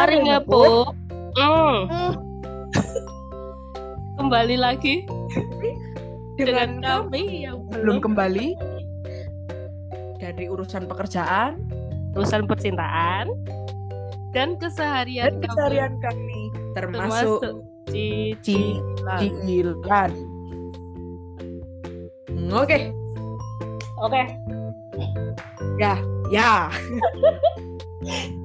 Mari ngepuk. Mm. Kembali lagi dengan dengan kami yang belum kembali dari urusan pekerjaan urusan percintaan dan keseharian dan keseharian kami kami termasuk cicilan. cicilan. Hmm, Oke, Oke, ya, ya.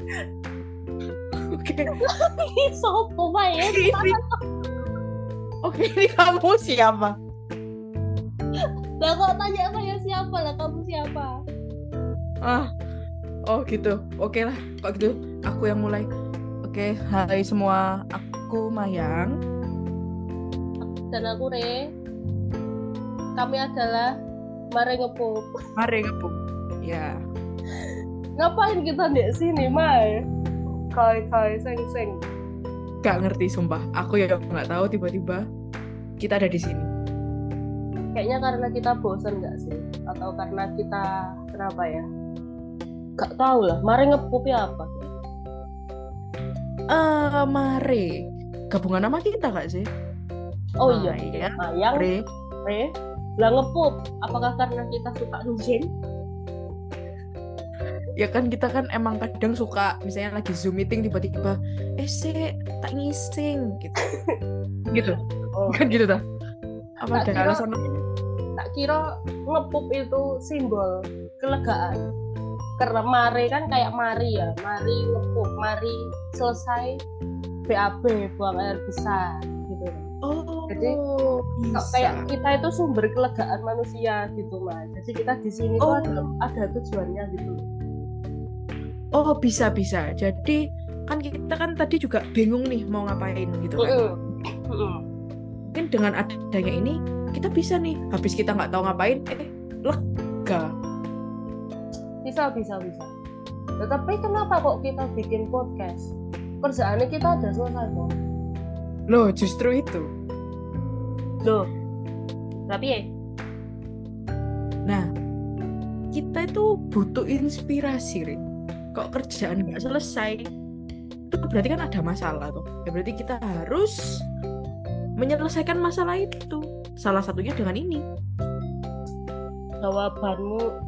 Sopo ya? ini, oke ini kamu siapa? Lah kok tanya saya siapa lah kamu siapa? Ah, oh gitu. Oke lah, kok gitu. Aku yang mulai. Oke, hai semua. Aku Mayang. Dan aku Re. Kami adalah Mari ngepuk. Mari ngepuk. Ya. Ngapain kita di sini, Mai? Kai kai seng seng. Gak ngerti sumpah. Aku ya nggak tahu tiba-tiba kita ada di sini. Kayaknya karena kita bosan nggak sih? Atau karena kita kenapa ya? Gak tahu lah. Mari ngepuk ya apa? Eh, mari. Gabungan nama kita gak sih? Oh iya, iya. Mayang, Re. Re. Lah ngepup. Apakah karena kita suka ngejen? Ya kan kita kan emang kadang suka misalnya lagi Zoom meeting tiba-tiba eh sih tak ngising gitu. gitu. Oh. Kan gitu dah. Apa Tak ada kira- alasan tak kira ngepup itu simbol kelegaan karena mari kan kayak mari ya mari ngepup mari selesai BAB buang air besar gitu Oh, Jadi, bisa. kayak kita itu sumber kelegaan manusia gitu mas jadi kita di sini tuh Oh. ada, ada tujuannya gitu Oh bisa bisa. Jadi kan kita kan tadi juga bingung nih mau ngapain gitu kan. Mungkin dengan adanya ini kita bisa nih. Habis kita nggak tahu ngapain, eh lega. bisa bisa bisa tetapi kenapa kok kita bikin podcast kerjaannya kita ada selesai kok Loh justru itu. loh tapi ya Nah kita itu butuh inspirasi, Rin. Kok kerjaan nggak selesai? Itu berarti kan ada masalah tuh. Ya berarti kita harus menyelesaikan masalah itu. Salah satunya dengan ini. jawabanmu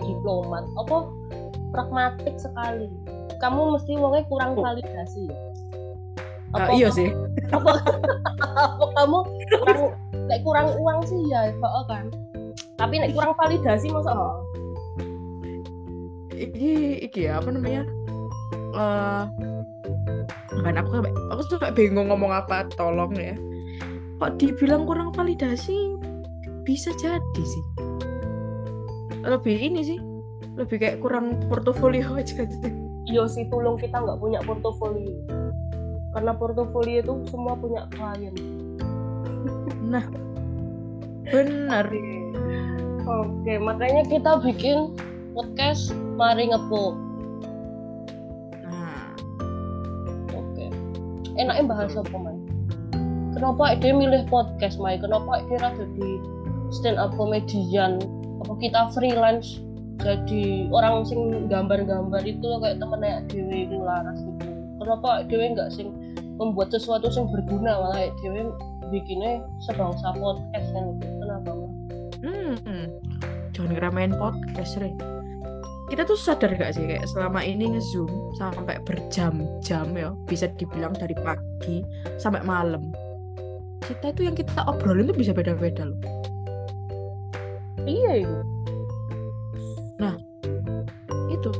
diplomat apa pragmatik sekali kamu mesti wongnya kurang Oh. validasi? Ah, apa, iya sih. apa, apa kamu kurang kurang uang sih ya kok kan tapi nek kurang validasi masa oh, iki iki ya apa namanya eh kan aku aku tuh kayak bingung ngomong apa tolong ya. Kok dibilang kurang validasi? Bisa jadi sih. Lebih ini sih lebih kayak kurang portofolio aja sih iya sih tolong kita nggak punya portofolio. Karena portofolio itu semua punya klien. Nah benar. Oke makanya kita bikin podcast mari ngepuk nah Oke. Enaknya bahas apa, Mai? Kenapa dia milih podcast, Mai? Kenapa dia jadi stand up comedian? Apa kita freelance jadi orang sing gambar-gambar itu kayak temennya Dewi itu laras gitu. Kenapa Dewi nggak sing membuat sesuatu yang berguna malah Dewi bikinnya sebangsa podcast kan gitu. Kenapa, Mai? hmm, jangan ngeramein podcast Re. Kita tuh sadar gak sih kayak selama ini nge-zoom sampai berjam-jam ya bisa dibilang dari pagi sampai malam. Kita itu yang kita obrolin tuh bisa beda-beda loh. Iya itu. itu.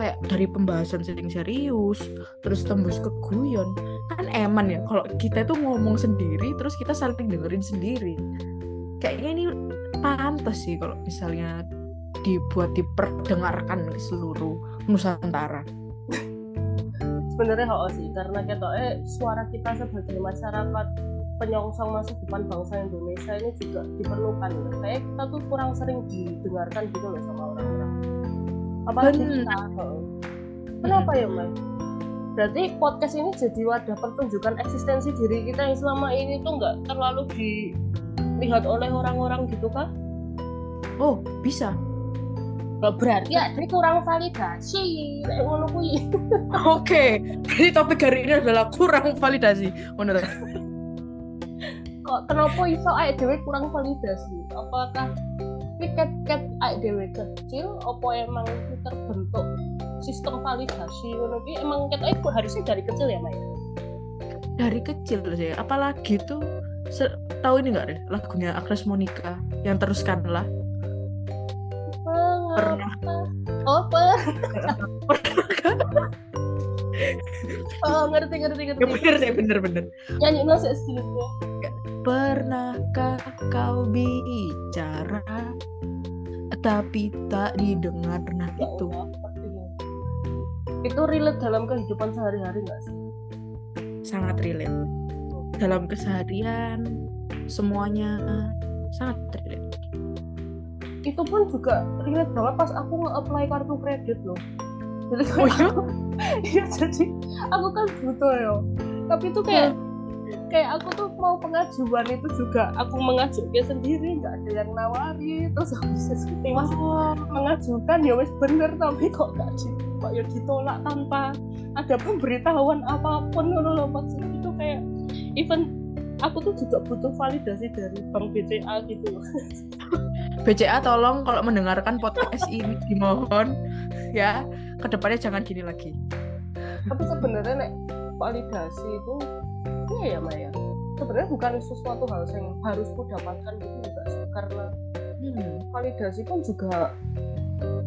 Kayak dari pembahasan sering serius terus tembus ke guyon. Kan eman ya kalau kita itu ngomong sendiri terus kita saling dengerin sendiri. Kayaknya ini pantas sih kalau misalnya dibuat diperdengarkan ke seluruh Nusantara sebenarnya oh sih karena kita eh suara kita sebagai masyarakat penyongsong masa depan bangsa Indonesia ini juga diperlukan ya. Kayak kita tuh kurang sering didengarkan gitu loh sama orang-orang. Apalagi Bener. kita. Kenapa ya, Mai? Berarti podcast ini jadi wadah pertunjukan eksistensi diri kita yang selama ini tuh nggak terlalu dilihat oleh orang-orang gitu kah? oh bisa Loh, berarti ya dia kurang validasi. Ngono kuwi. Oke, jadi topik hari ini adalah kurang validasi. Menurut kok kenapa iso ae dhewe kurang validasi? Apakah tiket ket ae dhewe kecil? Apa emang terbentuk sistem validasi? Ngono emang ket ae harusnya dari kecil ya Maya dari kecil sih, apalagi tuh tahu ini nggak deh lagunya Agnes Monica yang teruskanlah pernah. Oh per oh ngerti ngerti ngerti. Ya bener sih bener bener. Nyanyi nasi sedikit pernahkah kau bicara? Tapi tak didengar. Nah Ya itu pastinya. itu relate dalam kehidupan sehari-hari nggak sih? Sangat relate. Dalam keseharian semuanya sangat relate itu pun juga relate banget pas aku nge-apply kartu kredit loh. Jadi oh iya? Iya jadi aku kan butuh ya. Tapi itu kayak kayak aku tuh mau pengajuan itu juga aku mengajukan sendiri nggak ada yang nawari terus habis itu mas oh, mengajukan ya wes bener tapi kok gak di, kok ya ditolak tanpa ada pemberitahuan apa pun ngono loh maksud itu kayak even aku tuh juga butuh validasi dari bank BCA gitu loh. BCA tolong kalau mendengarkan podcast ini dimohon. Ya ke depannya jangan gini lagi. Tapi sebenarnya nek validasi itu iya ya Maya sebenarnya bukan sesuatu hal yang harus ku dapatkan gitu juga karena hmm. validasi pun juga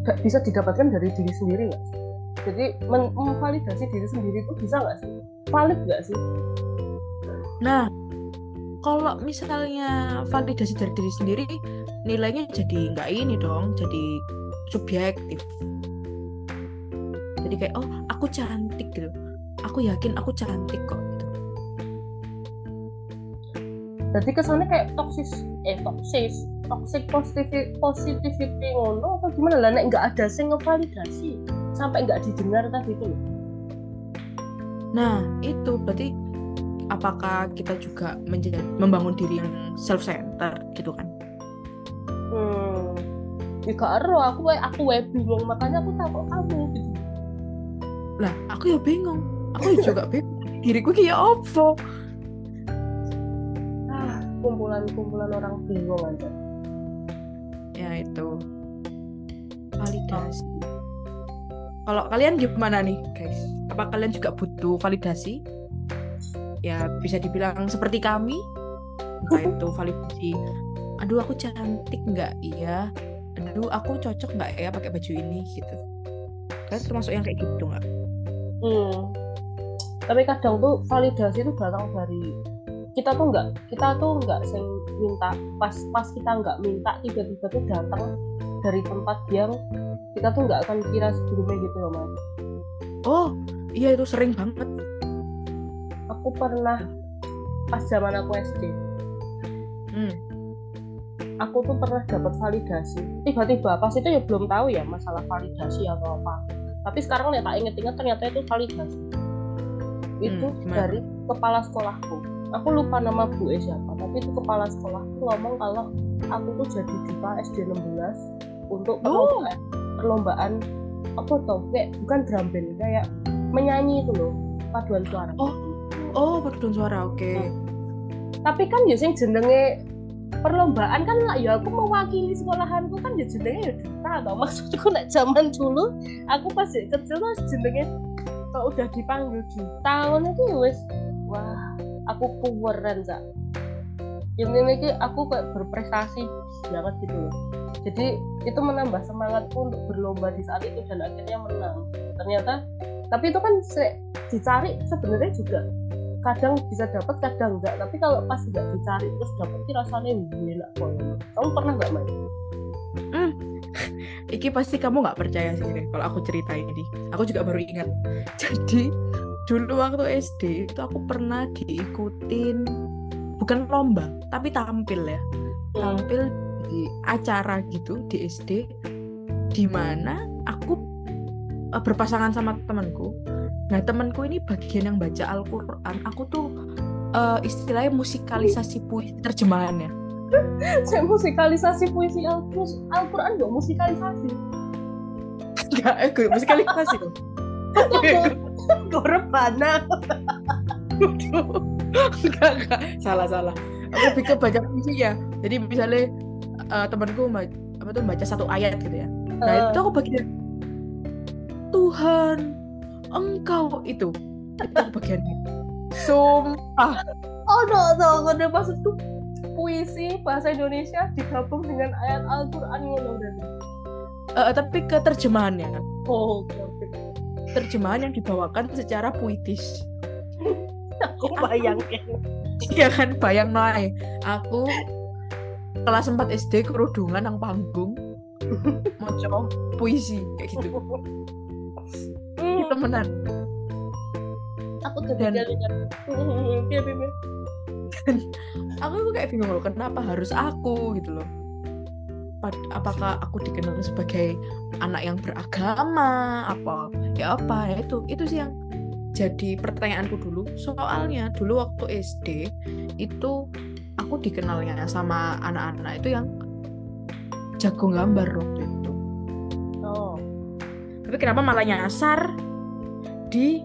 gak bisa didapatkan dari diri sendiri nggak sih jadi men- memvalidasi diri sendiri itu bisa nggak sih? Valid nggak sih? Nah kalau misalnya validasi dari diri sendiri nilainya jadi nggak ini dong jadi subjektif. Jadi kayak oh aku cantik gitu. Aku yakin aku cantik kok gitu. Jadi kesannya kayak toksis eh toksis toxic positivity, positivity ngono apa gimana? Lah nek nggak ada sing ngevalidasi sampai nggak didengar tadi itu loh. Nah itu berarti apakah kita juga menjadi membangun diri yang self center gitu kan hmm. Ya gak ero aku aku wae bingung makanya aku takut kamu gitu. Lah aku ya bingung. Aku juga bingung. Diriku kayak apa? Ah kumpulan-kumpulan orang bingung aja. Ya itu. Validasi. Kalau kalian gimana nih guys? Apa kalian juga butuh validasi? Ya bisa dibilang seperti kami. Entah itu validasi aduh aku cantik nggak iya aduh aku cocok nggak ya pakai baju ini gitu kan termasuk yang kayak gitu nggak Hmm. Tapi kadang tuh validasi itu datang dari kita tuh nggak kita tuh nggak sing minta pas pas kita nggak minta tiba-tiba tuh datang dari tempat yang kita tuh nggak akan kira sebelumnya gitu loh mas. oh iya itu sering banget Aku pernah pas zaman aku SD, hmm. Aku tuh pernah dapat validasi. Tiba-tiba pas itu ya belum tahu ya masalah validasi atau apa. Tapi sekarang nih tak inget-inget ternyata itu validasi. Itu Hmm, gimana? dari kepala sekolahku. Aku lupa nama Bu E siapa, tapi itu kepala sekolahku ngomong kalau aku tuh jadi diva SD 16 untuk Oh. perlombaan, perlombaan apa tau kayak bukan drum band kayak menyanyi itu loh paduan suara. Oh. oh paduan suara oke Tapi kan ya sing jenenge perlombaan kan lah ya aku mewakili sekolahanku kan ya jenenge ya duta atau maksudku nek zaman dulu aku pas kecil tuh jenenge kalau udah dipanggil duta? Itu ya wis. Wah aku kuweren sak yang ini aku kayak berprestasi banget gitu loh. Jadi itu menambah semangatku untuk berlomba di saat itu dan akhirnya menang. Ternyata tapi itu kan dicari sebenarnya juga kadang bisa dapat kadang enggak tapi kalau pas enggak dicari terus dapet sih rasanya enak banget kamu pernah nggak main Iki pasti kamu nggak percaya sih Ren, kalau aku cerita ini. Aku juga baru ingat. Jadi dulu waktu SD itu aku pernah diikutin bukan lomba tapi tampil ya. Tampil di acara gitu di SD di mana aku eh, berpasangan sama temanku. Nah temanku ini bagian yang baca Al-Quran. Aku tuh eh, istilahnya musikalisasi puisi terjemahannya. saya musikalisasi puisi Al-Quran nggak musikalisasi Enggak, eh, gue masih kali kasih kok. rebana enggak, enggak. Salah, salah. Aku ke baca puisi ya. Jadi misalnya eh, temanku ma- apa tuh baca satu ayat gitu ya. Nah, Eh. itu aku bagian Tuhan, engkau itu. Itu itu. Sumpah. oh no no gue maksudku puisi bahasa Indonesia digabung dengan ayat Al-Quran ngono berarti Eh, tapi ke terjemahannya. oh oke oke Terjemahan yang dibawakan secara puitis. aku bayangin Iya kan bayang. Aku kelas 4 SD kerudungan nang panggung moco puisi kayak gitu. Hmm, Itu menan. aku Dan- Hmm, iya, iya. Aku tuh kayak bingung loh kenapa harus aku gitu loh. Pad- apakah aku dikenal sebagai anak yang beragama apa ya apa ya itu itu sih yang jadi pertanyaanku dulu soalnya dulu waktu SD itu aku dikenalnya sama anak-anak itu yang jago gambar waktu itu tapi kenapa malah nyasar di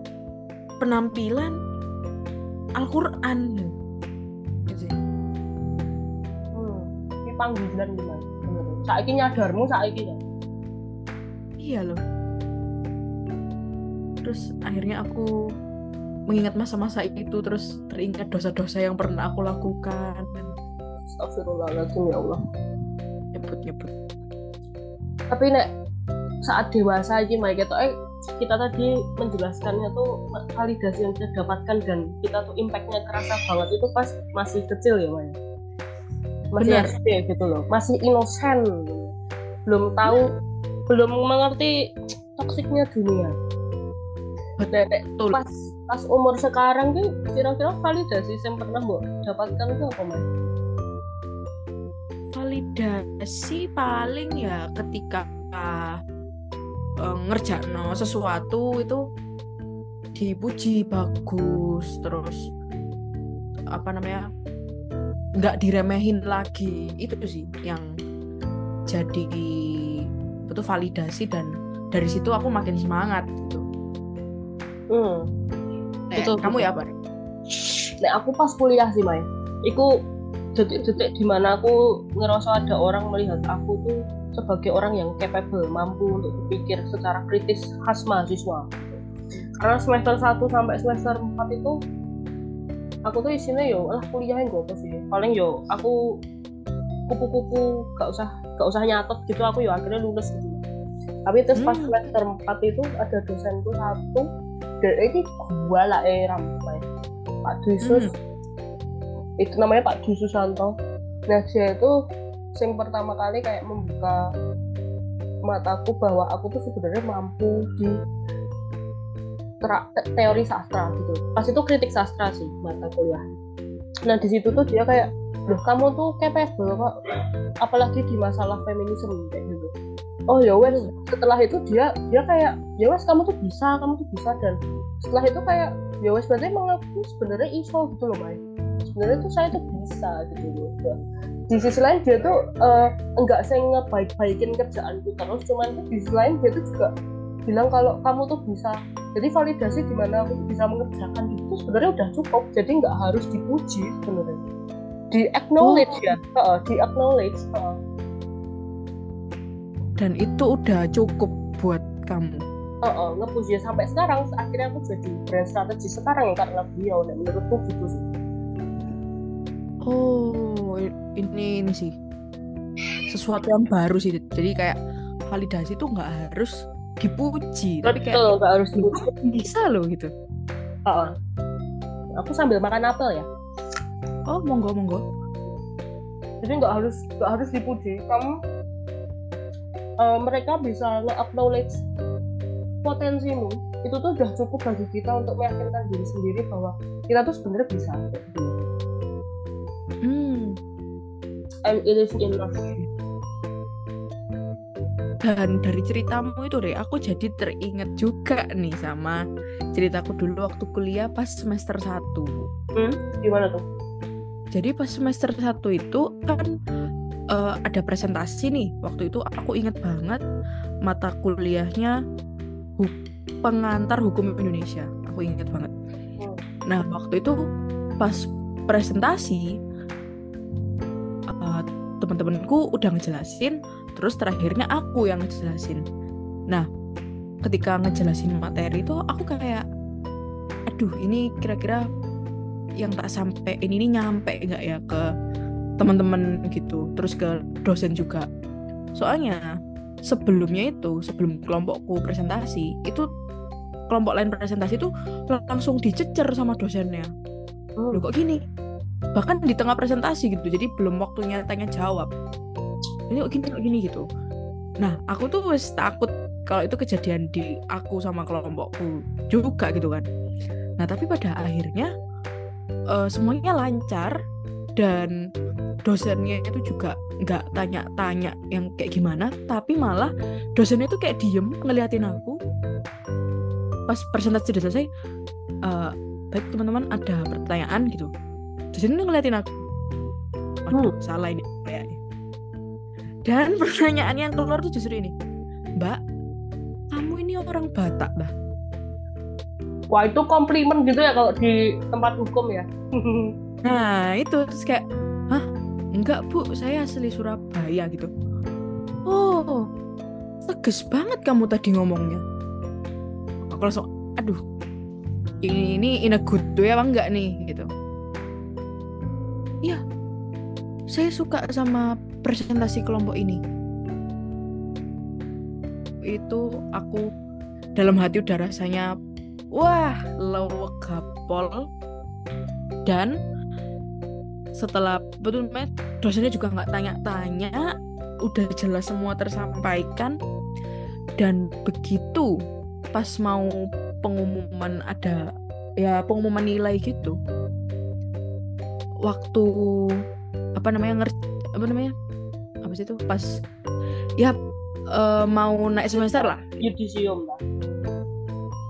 penampilan Al-Quran gitu hmm. ini panggilan gimana menurut saiki nyadarmu saiki ya Iya loh. Terus akhirnya aku mengingat masa-masa itu terus teringat dosa-dosa yang pernah aku lakukan Astagfirullahaladzim ya Allah nyebut-nyebut. tapi nek saat dewasa ini Mike itu eh kita tadi menjelaskannya tuh validasi yang kita dapatkan dan kita tuh impactnya kerasa banget itu pas masih kecil ya Maya masih Benar. SD gitu loh masih inosen belum tahu belum mengerti toksiknya dunia Nah, Betul. pas pas umur sekarang tuh kira-kira validasi yang pernah mbok dapatkan itu apa? Validasi paling ya ketika uh, ngerjakno sesuatu itu dipuji bagus terus apa namanya nggak diremehin lagi itu sih yang jadi itu validasi dan dari situ aku makin semangat gitu. Hmm. Nek, Betul, kamu betul. ya apa? Nek aku pas kuliah sih Mai Iku detik-detik di mana aku ngerasa ada orang melihat aku tuh sebagai orang yang capable mampu untuk berpikir secara kritis khas mahasiswa. Karena semester 1 sampai semester 4 itu aku tuh isinya yo lah kuliahin gue apa sih? Paling yo aku kupu-kupu gak usah gak usah nyatet gitu aku yo akhirnya lulus gitu. Tapi terus pas Hmm. semester 4 itu ada dosenku satu dan ini gua lah eh ramai Pak Dwi Sus itu namanya Pak Dwi Susanto nah dia itu yang pertama kali kayak membuka mataku bahwa aku tuh sebenarnya mampu di teori sastra gitu. Pas itu kritik sastra sih mata kuliah. Nah di situ tuh dia kayak loh kamu tuh capable kok apalagi di masalah feminisme gitu. Oh ya wes. Setelah itu dia dia kayak ya wes kamu tuh bisa kamu tuh bisa dan setelah itu kayak ya wes berarti mengaku sebenarnya iso gitu loh Mai sebenarnya tuh saya tuh bisa gitu loh di sisi lain dia tuh eh, enggak saya ngebaik-baikin kerjaanku terus cuman tuh di sisi lain dia tuh juga bilang kalau kamu tuh bisa. Jadi validasi di mana aku bisa mengerjakan itu sebenarnya udah cukup jadi nggak harus dipuji sebenarnya. Di acknowledge ya Heeh, di acknowledge heeh. Dan itu udah cukup buat kamu. Heeh, nge-push dia sampai sekarang akhirnya aku jadi brand strategi sekarang karena beliau dan menurutku gitu sih Oh, ini ini sih sesuatu yang baru sih. Jadi kayak validasi itu nggak harus dipuji, tapi kayak betul nggak harus dipuji bisa loh gitu. Heeh. aku sambil makan apel ya Oh, monggo monggo. jadi nggak harus nggak harus dipuji kamu eh, mereka bisa nge-acknowledge potensimu itu tuh udah cukup bagi kita untuk meyakinkan diri sendiri bahwa kita tuh sebenarnya bisa gitu. Enough Dan dari ceritamu itu deh, aku jadi teringat juga nih sama ceritaku dulu waktu kuliah pas semester 1. hmm? gimana tuh Jadi pas semester 1 itu kan uh, ada presentasi nih waktu itu aku inget banget mata kuliahnya hu pengantar hukum Indonesia aku inget banget Hmm. nah waktu itu pas presentasi teman-temanku udah ngejelasin terus terakhirnya aku yang ngejelasin. Nah ketika ngejelasin materi itu aku kayak aduh ini kira-kira yang tak sampai ini, ini nyampe nggak ya ke teman-teman gitu terus ke dosen juga? Soalnya sebelumnya itu sebelum kelompokku presentasi itu kelompok lain presentasi itu langsung dicecer sama dosennya. Hmm. Loh kok gini bahkan di tengah presentasi gitu jadi belum waktunya tanya jawab. Ini kok gini kok gini gitu. Nah aku tuh wes takut kalau itu kejadian di aku sama kelompokku juga gitu kan. Nah tapi pada akhirnya eh, semuanya lancar dan dosennya itu juga nggak tanya-tanya yang kayak gimana tapi malah dosennya itu kayak diem ngeliatin aku. Pas presentasi sudah selesai eh, baik teman-teman ada pertanyaan gitu dosennya ngeliatin aku. Waduh salah ini kayaknya. Dan pertanyaan yang keluar tuh justru ini. Mbak kamu ini orang Batak mbak? Wah itu komplimen gitu ya kalau di tempat hukum ya. Nah itu. Terus kayak Hah? Enggak bu, saya asli Surabaya gitu. Oh Tegas banget kamu tadi ngomongnya. Aku langsung Aduh Ini, ini in a good way apa enggak nih? Gitu Iya. Saya suka sama presentasi kelompok ini. Itu aku Dalam hati udah rasanya Wah, gapol dan setelah betul met dosennya juga nggak tanya-tanya udah jelas semua tersampaikan. Dan begitu pas mau pengumuman ada ya pengumuman nilai gitu waktu apa namanya ngerti apa namanya apa sih itu pas ya eh, mau naik semester lah Yudisium lah.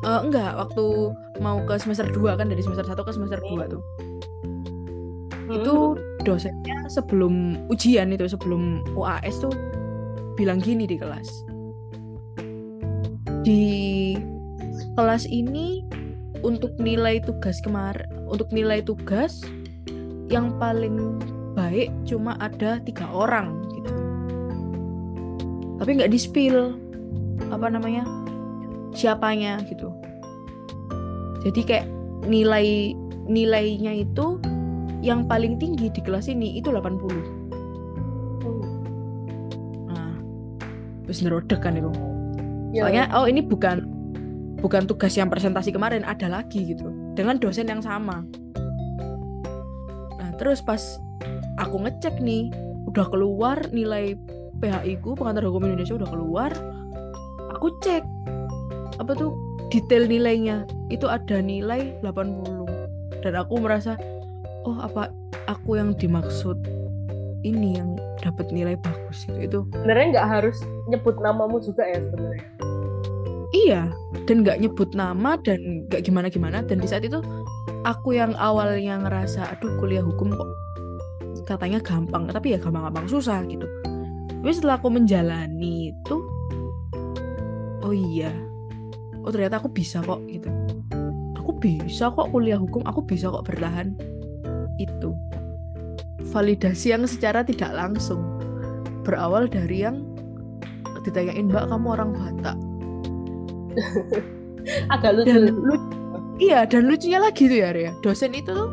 Eh, enggak, waktu mau ke semester 2 kan dari semester 1 ke semester 2 tuh. Itu dosennya sebelum ujian itu, sebelum UAS tuh bilang gini di kelas. Di kelas ini untuk nilai tugas kemarin, untuk nilai tugas yang paling baik cuma ada tiga orang gitu. Tapi nggak di spill apa namanya siapanya gitu. Jadi kayak nilai nilainya itu yang paling tinggi di kelas ini itu 80. Nah, terus nerodek kan itu. Ya, Soalnya oh ini bukan bukan tugas yang presentasi kemarin, ada lagi gitu. Dengan dosen yang sama. Terus pas aku ngecek nih, udah keluar nilai PHI ku pengantar hukum Indonesia udah keluar. Aku cek apa tuh detail nilainya itu ada nilai 80 dan aku merasa oh apa aku yang dimaksud ini yang dapat nilai bagus gitu itu sebenarnya nggak harus nyebut namamu juga ya sebenarnya. iya dan nggak nyebut nama dan nggak gimana gimana dan di saat itu aku yang awalnya ngerasa aduh kuliah hukum kok katanya gampang tapi ya gampang-gampang susah gitu. Tapi setelah aku menjalani itu oh iya oh ternyata aku bisa kok gitu. Aku bisa kok kuliah hukum aku bisa kok bertahan itu. Validasi yang secara tidak langsung. Berawal dari yang ditanyain mbak kamu orang Batak? Agak lucu. dan lu- iya dan lucunya lagi tuh ya Ria dosen itu tuh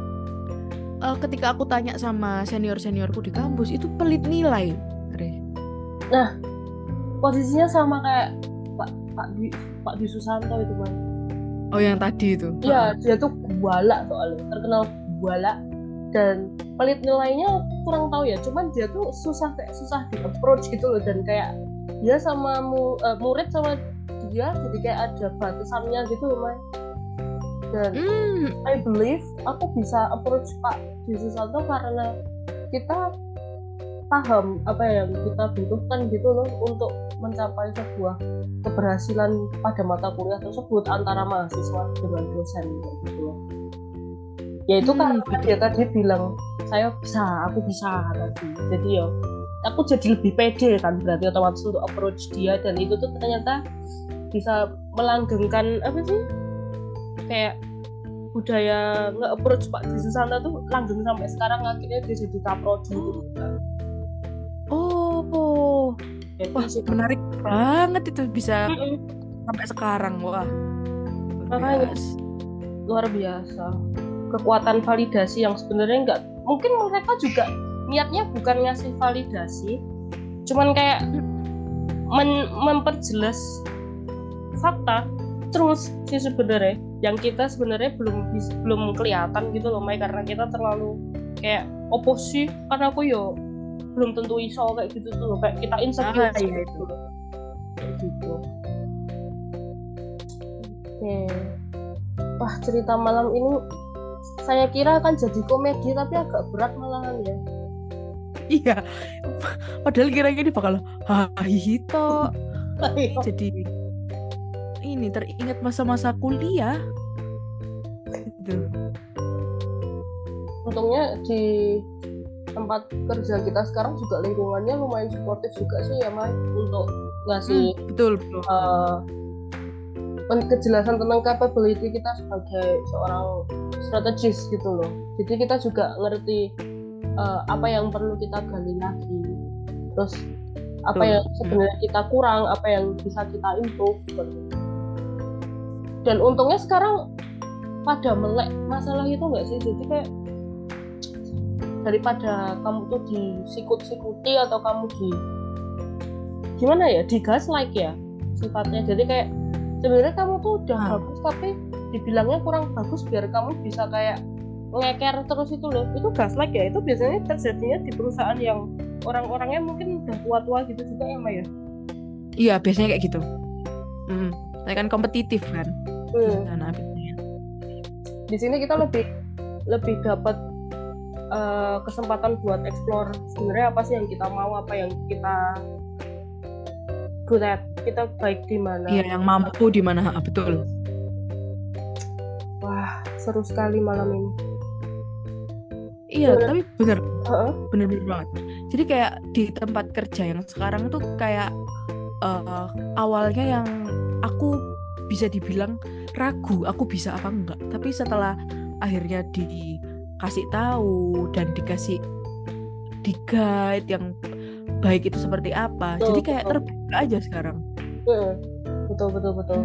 eh, ketika aku tanya sama senior seniorku di kampus itu pelit nilai Ria. Posisinya sama kayak Pak Pak Dwi Pak Dwi Susanto itu kan. oh yang tadi itu Iya, dia tuh guala soalnya, terkenal guala dan pelit nilainya kurang tahu ya, cuman dia tuh susah kayak susah di approach gitu loh dan kayak dia sama mu, eh, murid sama dia jadi kayak ada batasannya gitu Mai. Dan Hmm, I believe aku bisa approach Pak Dwi Susanto karena kita paham apa yang kita butuhkan gitu loh untuk mencapai sebuah keberhasilan pada mata kuliah tersebut antara mahasiswa dengan dosen gitu loh. Ya itu Hmm, karena dia tadi bilang saya bisa, aku bisa tadi. Jadi ya aku jadi lebih pede kan berarti otomatis untuk approach dia dan itu tuh ternyata bisa melanggengkan apa sih kayak budaya nge-approach Pak di sana tuh langgeng sampai sekarang akhirnya dia jadi kaprodi gitu. Oh, oh. Jadi wah sih, menarik banget itu bisa Mm-mm. sampai sekarang wah. luar Makanya. luar biasa kekuatan validasi yang sebenarnya nggak mungkin mereka juga niatnya bukan ngasih validasi cuman kayak men- memperjelas fakta terus sih sebenarnya yang kita sebenarnya belum belum kelihatan gitu loh Mai. Karena kita terlalu kayak oposi karena aku yo belum tentu iso kayak gitu tuh loh. kayak kita insecure Ah, iya, gitu kayak gitu. Oke. Wah cerita malam ini saya kira akan jadi komedi tapi agak berat malahan ya. Iya. Padahal kira-kira ini bakal hahihi toh. Jadi ini teringat masa-masa kuliah. Gitu. untungnya di tempat kerja kita sekarang juga lingkungannya lumayan suportif juga sih ya Mai untuk ngasih Hmm, betul, betul. pen- kejelasan tentang capability kita sebagai seorang strategis gitu loh jadi kita juga ngerti eh, apa yang perlu kita gali lagi terus apa Betul. yang sebenarnya kita kurang apa yang bisa kita improve seperti itu. Dan untungnya sekarang pada melek masalah itu nggak sih jadi kayak daripada kamu tuh disikut-sikuti atau kamu di gimana ya digas like ya sifatnya jadi kayak sebenarnya kamu tuh udah Ah. bagus tapi dibilangnya kurang bagus biar kamu bisa kayak ngeker terus itu loh itu gaslight ya itu biasanya terjadinya di perusahaan yang orang-orangnya mungkin udah tua-tua gitu juga ya Maya Iya, biasanya kayak gitu. Hmm. Kan kompetitif kan. Hmm. Nah, biasanya. di sini kita lebih lebih dapat eh, kesempatan buat explore sebenarnya apa sih yang kita mau apa yang kita good at kita baik di mana Iya, yang mampu di mana? Betul. wah seru sekali malam ini Iya, Bener. tapi bener, Heeh. bener-bener banget. Jadi kayak di tempat kerja yang sekarang tuh kayak eh, awalnya yang aku bisa dibilang ragu, aku bisa apa enggak. Tapi setelah akhirnya dikasih tahu dan dikasih di guide yang baik itu seperti apa. Betul, Jadi kayak betul. terbuka aja sekarang. Hmm, betul betul betul.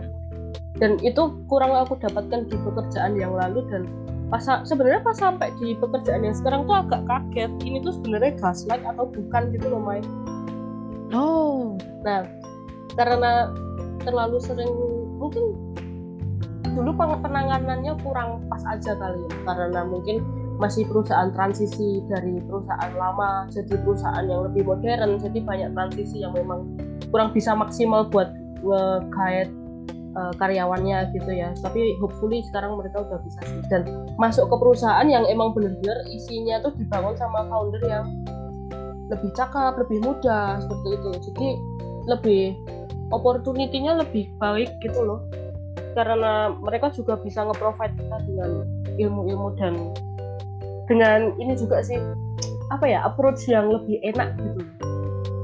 Dan itu kurang aku dapatkan di pekerjaan yang lalu dan pas sebenarnya pas sampai di pekerjaan yang sekarang tuh agak kaget. Ini tuh sebenarnya gaslight atau bukan gitu loh, Mai. Oh, Nah, karena terlalu sering mungkin dulu penanganannya kurang pas aja kali ya karena mungkin masih perusahaan transisi dari perusahaan lama jadi perusahaan yang lebih modern jadi banyak transisi yang memang kurang bisa maksimal buat nge-guide uh, karyawannya gitu ya. Tapi hopefully sekarang mereka udah bisa sih. Dan masuk ke perusahaan yang emang bener-bener isinya tuh dibangun sama founder yang lebih cakep, lebih muda seperti itu. Jadi lebih opportunity-nya lebih baik gitu loh karena mereka juga bisa nge-provide kita dengan ilmu-ilmu dan dengan ini juga sih apa ya approach yang lebih enak gitu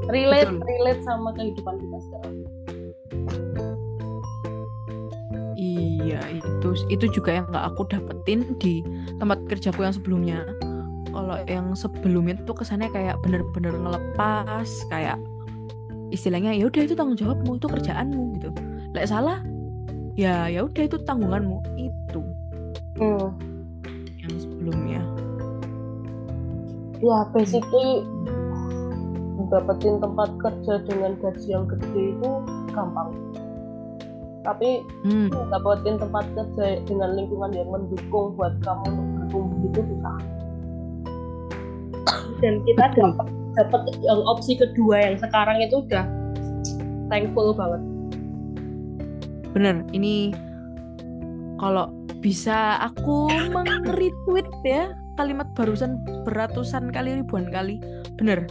relate Betul. relate sama kehidupan kita sekarang Iya, itu itu juga yang nggak aku dapetin di tempat kerjaku yang sebelumnya. Kalau yang sebelumnya tuh kesannya kayak bener-bener ngelepas, kayak istilahnya ya udah itu tanggung jawabmu, itu kerjaanmu gitu. Lek salah, ya ya udah itu tanggunganmu. Itu hmm. yang sebelumnya. ya basically dapetin tempat kerja dengan gaji yang gede itu gampang tapi Hmm, dapetin tempat kerja dengan lingkungan yang mendukung buat kamu untuk bertumbuh itu susah dan kita dapat dapat yang opsi kedua yang sekarang itu udah thankful banget bener. Ini kalau bisa aku meng-retweet ya kalimat barusan beratusan kali ribuan kali bener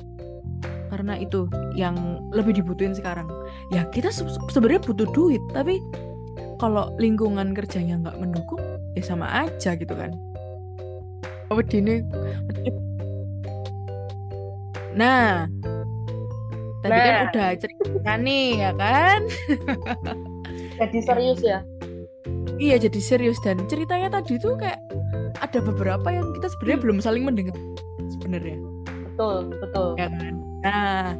karena itu yang lebih dibutuhin sekarang ya kita se- se- sebenarnya butuh duit tapi kalau lingkungan kerjanya nggak mendukung ya sama aja gitu kan Wedi ini nah Tadi kan Nah. udah cerita nih ya kan? Jadi serius ya. Iya jadi serius dan ceritanya tadi tuh kayak ada beberapa yang kita sebenarnya belum saling mendengar sebenarnya Betul, betul. ya kan. Nah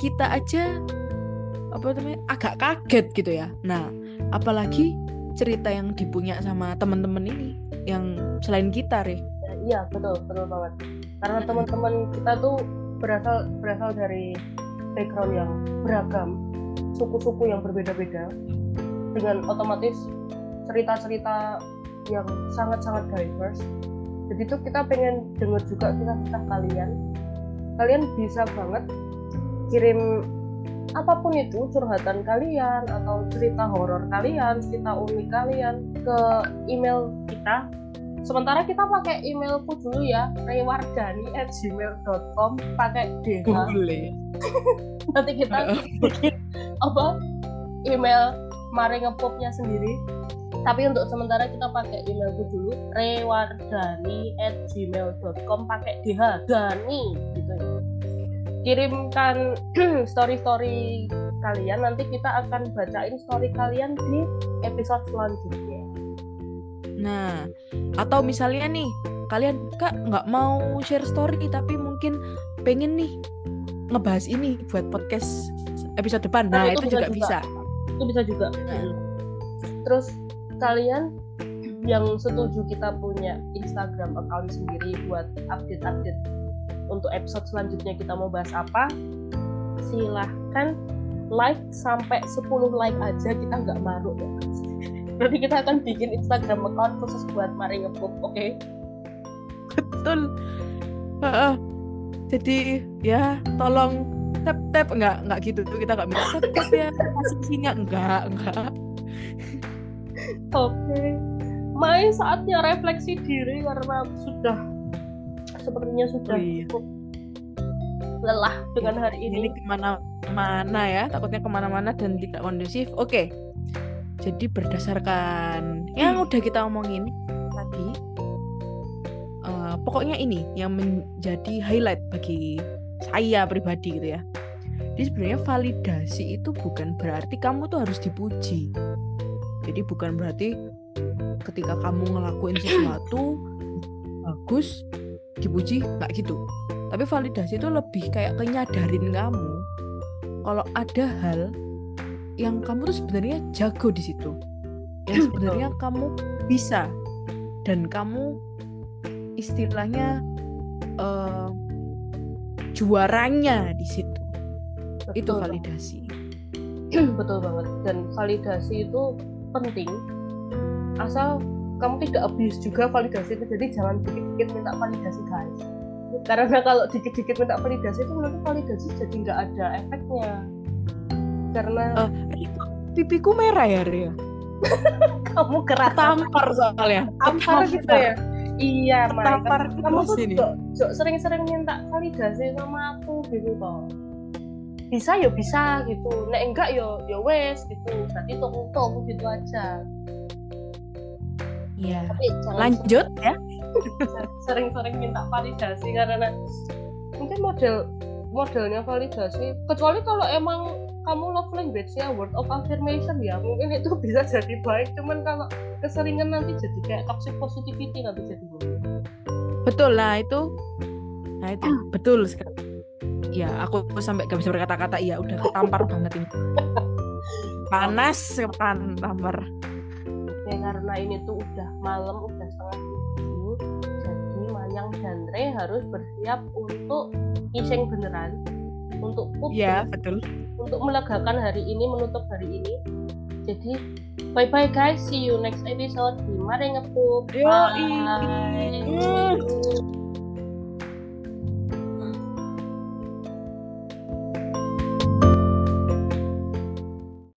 kita aja apa namanya agak kaget gitu ya. Nah apalagi cerita yang dipunya sama teman-teman ini yang selain kita, Re. Iya, betul, betul banget. Karena teman-teman kita tuh berasal berasal dari background yang beragam, suku-suku yang berbeda-beda, dengan otomatis cerita-cerita yang sangat-sangat diverse. Jadi tuh kita pengen dengar juga kisah-kisah kalian. Kalian bisa banget kirim apa pun itu curhatan kalian atau cerita horor kalian, cerita unik kalian ke email kita sementara kita pakai emailku dulu ya rewardani@gmail.com pakai dh Boleh. nanti kita bikin apa email mari ngepopnya sendiri tapi untuk sementara kita pakai emailku dulu rewardani@gmail.com pakai dh dani gitu ya kirimkan story-story kalian nanti kita akan bacain story kalian di episode selanjutnya Nah, atau misalnya nih, kalian kak nggak mau share story tapi mungkin pengen nih ngebahas ini buat podcast episode depan. Nah, Nah, itu itu, juga juga. bisa. Itu bisa juga Nah. terus kalian yang setuju kita punya Instagram account sendiri buat update-update untuk episode selanjutnya kita mau bahas apa silahkan like sampai 10 like aja kita nggak maruk ya nanti kita akan bikin Instagram account khusus buat Mari Ngepop oke Betul. Heeh. Jadi ya tolong tap tap nggak nggak gitu kita nggak minta tap tap ya masuk singa enggak enggak. oke main saatnya refleksi diri karena sudah sepertinya sudah Oh iya. cukup lelah dengan hari ini Ini ke mana-mana ya, takutnya ke mana-mana dan tidak kondusif. Oke. Jadi berdasarkan yang udah kita omongin tadi, eh, pokoknya ini yang menjadi highlight bagi saya pribadi gitu ya. Jadi sebenarnya validasi itu bukan berarti kamu tuh harus dipuji. Jadi bukan berarti ketika kamu ngelakuin sesuatu bagus dipuji nggak gitu. Tapi validasi itu lebih kayak kenyadarin kamu kalau ada hal yang kamu tuh sebenarnya jago di situ. Yang sebenarnya kamu bisa dan kamu istilahnya eh, juaranya di situ. Itu Betul, validasi. betul banget dan validasi itu penting asal kamu tidak abuse juga validasi itu jadi jangan dikit-dikit minta validasi guys karena kalau dikit-dikit minta validasi itu nanti validasi jadi nggak ada efeknya karena Riko, pipiku merah ya Ria. kamu keras Tampar soalnya. tampar gitu ya iya. Tampar kamu, tuh sini. jok, jok sering-sering minta validasi sama aku gitu toh bisa ya bisa gitu nek enggak ya ya wes gitu berarti tunggu gitu aja Iya. tapi Lanjut ya. sering-sering minta validasi karena mungkin model modelnya validasi kecuali kalau emang kamu love language-nya word of affirmation ya mungkin itu bisa jadi baik cuman kalau keseringan nanti jadi kayak toxic positivity nanti jadi Betul lah itu. Nah itu betul sekali. Ya aku sampai gak bisa berkata-kata. Iya udah ketampar banget ini. Panas kan tampar. Oke, karena ini tuh udah malam udah setengah tujuh jadi Mayang dan Re harus bersiap untuk iseng beneran untuk putus Iya betul. untuk melegakan hari ini menutup hari ini. Jadi bye bye guys see you next episode. Di Mari Ngepup. Bye. Mm.